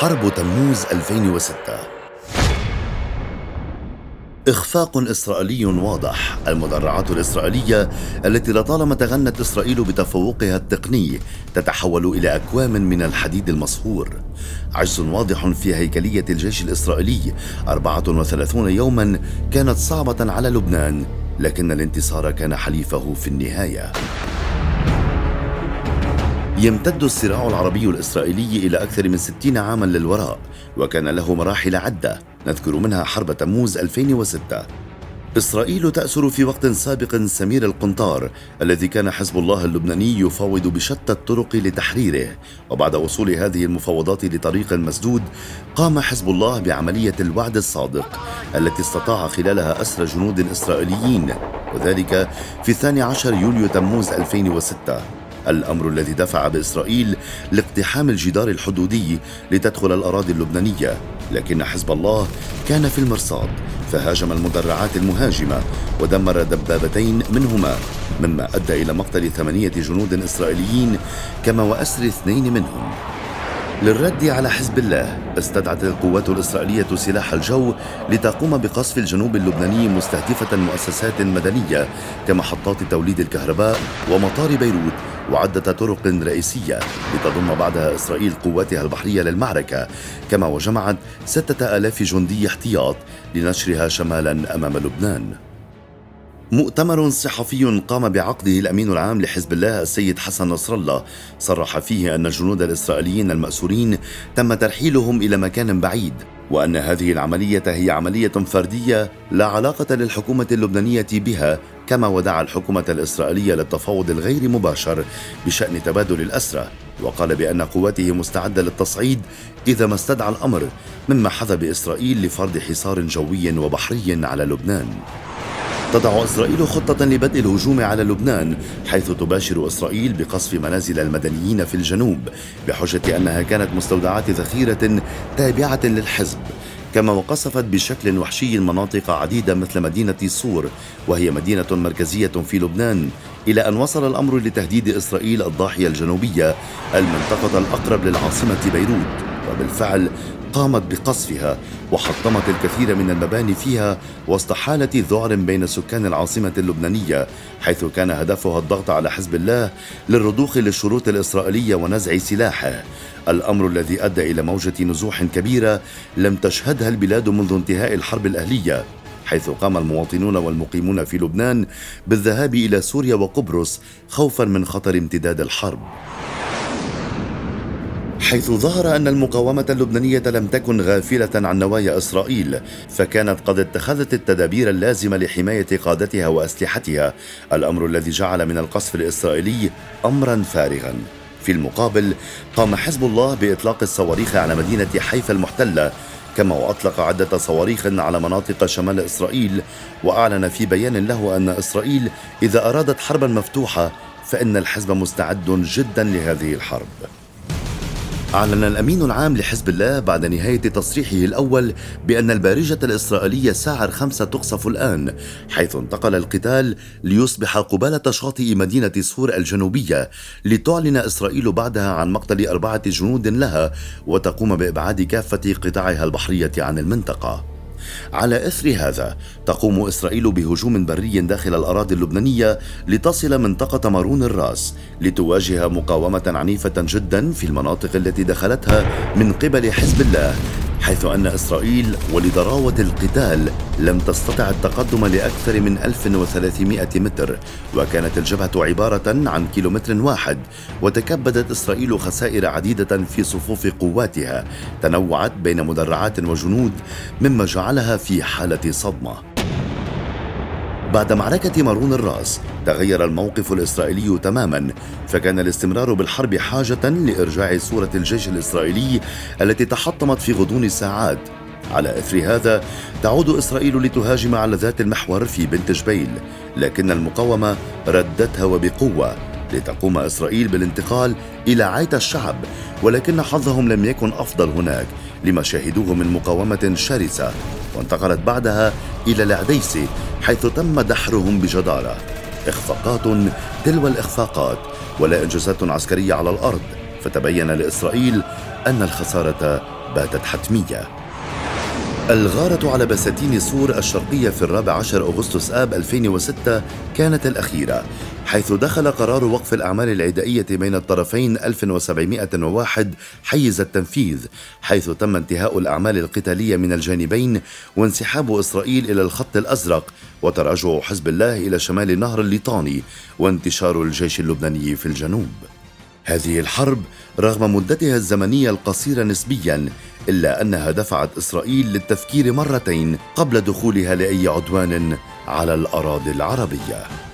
حرب تموز 2006 إخفاق إسرائيلي واضح. المدرعات الإسرائيلية التي لطالما تغنت إسرائيل بتفوقها التقني تتحول إلى أكوام من الحديد المصهور. عجز واضح في هيكلية الجيش الإسرائيلي. 34 يوما كانت صعبة على لبنان لكن الانتصار كان حليفه في النهاية. يمتد الصراع العربي الإسرائيلي إلى أكثر من ستين عاما للوراء وكان له مراحل عدة نذكر منها حرب تموز 2006 إسرائيل تأسر في وقت سابق سمير القنطار الذي كان حزب الله اللبناني يفاوض بشتى الطرق لتحريره. وبعد وصول هذه المفاوضات لطريق مسدود قام حزب الله بعملية الوعد الصادق التي استطاع خلالها أسر جنود إسرائيليين. وذلك في 12 يوليو تموز 2006 الأمر الذي دفع بإسرائيل لاقتحام الجدار الحدودي لتدخل الأراضي اللبنانية. لكن حزب الله كان في المرصاد فهاجم المدرعات المهاجمة ودمر دبابتين منهما مما أدى إلى مقتل ثمانية جنود إسرائيليين كما وأسر اثنين منهم. للرد على حزب الله استدعت القوات الإسرائيلية سلاح الجو لتقوم بقصف الجنوب اللبناني مستهدفة مؤسسات مدنية كمحطات توليد الكهرباء ومطار بيروت وعدة طرق رئيسية لتضم بعدها إسرائيل قواتها البحرية للمعركة. كما وجمعت ستة آلاف جندي احتياط لنشرها شمالا أمام لبنان. مؤتمر صحفي قام بعقده الأمين العام لحزب الله السيد حسن نصر الله. صرح فيه أن الجنود الإسرائيليين المأسورين تم ترحيلهم إلى مكان بعيد. وأن هذه العملية هي عملية فردية لا علاقة للحكومة اللبنانية بها كما ودع الحكومة الإسرائيلية للتفاوض الغير مباشر بشأن تبادل الأسرى. وقال بأن قواته مستعدة للتصعيد إذا ما استدعى الأمر مما حظى بإسرائيل لفرض حصار جوي وبحري على لبنان. تضع إسرائيل خطة لبدء الهجوم على لبنان حيث تباشر إسرائيل بقصف منازل المدنيين في الجنوب بحجة أنها كانت مستودعات ذخيرة تابعة للحزب. كما وقصفت بشكل وحشي مناطق عديدة مثل مدينة صور وهي مدينة مركزية في لبنان إلى أن وصل الأمر لتهديد إسرائيل الضاحية الجنوبية المنطقة الأقرب للعاصمة بيروت. وبالفعل قامت بقصفها وحطمت الكثير من المباني فيها وسط حالة ذعر بين سكان العاصمة اللبنانية حيث كان هدفها الضغط على حزب الله للرضوخ للشروط الإسرائيلية ونزع سلاحه. الأمر الذي أدى إلى موجة نزوح كبيرة لم تشهدها البلاد منذ انتهاء الحرب الأهلية حيث قام المواطنون والمقيمون في لبنان بالذهاب إلى سوريا وقبرص خوفا من خطر امتداد الحرب. حيث ظهر أن المقاومة اللبنانية لم تكن غافلة عن نوايا إسرائيل فكانت قد اتخذت التدابير اللازمة لحماية قادتها وأسلحتها. الأمر الذي جعل من القصف الإسرائيلي أمرا فارغا. في المقابل قام حزب الله بإطلاق الصواريخ على مدينة حيفا المحتلة كما وأطلق عدة صواريخ على مناطق شمال إسرائيل وأعلن في بيان له أن إسرائيل إذا أرادت حربا مفتوحة فإن الحزب مستعد جدا لهذه الحرب. أعلن الأمين العام لحزب الله بعد نهاية تصريحه الأول بأن البارجة الإسرائيلية ساعر خمسة تقصف الآن حيث انتقل القتال ليصبح قبالة شاطئ مدينة سور الجنوبية لتعلن إسرائيل بعدها عن مقتل أربعة جنود لها وتقوم بإبعاد كافة قطاعها البحرية عن المنطقة. على إثر هذا. تقوم إسرائيل بهجوم بري داخل الأراضي اللبنانية لتصل منطقة مارون الرأس لتواجه مقاومة عنيفة جدا في المناطق التي دخلتها من قبل حزب الله. حيث أن إسرائيل ولضراوة القتال لم تستطع التقدم لأكثر من 1300 متر وكانت الجبهة عبارة عن كيلومتر واحد وتكبدت إسرائيل خسائر عديدة في صفوف قواتها تنوعت بين مدرعات وجنود مما جعلها في حالة صدمة. بعد معركة مارون الراس تغير الموقف الإسرائيلي تماما فكان الاستمرار بالحرب حاجة لإرجاع صورة الجيش الإسرائيلي التي تحطمت في غضون ساعات. على إثر هذا تعود إسرائيل لتهاجم على ذات المحور في بنت جبيل لكن المقاومة ردتها وبقوة لتقوم إسرائيل بالانتقال إلى عيت الشعب ولكن حظهم لم يكن أفضل هناك لما شاهدوه من مقاومة شرسة. وانتقلت بعدها إلى العديسي حيث تم دحرهم بجدارة. إخفاقات تلو الإخفاقات ولا إنجازات عسكرية على الأرض. فتبين لإسرائيل أن الخسارة باتت حتمية. الغارة على بساتين سور الشرقية في الرابع عشر أغسطس آب 2006 كانت الأخيرة. حيث دخل قرار وقف الأعمال العدائية بين الطرفين 1701 حيز التنفيذ حيث تم انتهاء الأعمال القتالية من الجانبين وانسحاب إسرائيل إلى الخط الأزرق وتراجع حزب الله إلى شمال النهر الليطاني وانتشار الجيش اللبناني في الجنوب. هذه الحرب رغم مدتها الزمنية القصيرة نسبيا إلا أنها دفعت إسرائيل للتفكير مرتين قبل دخولها لأي عدوان على الأراضي العربية.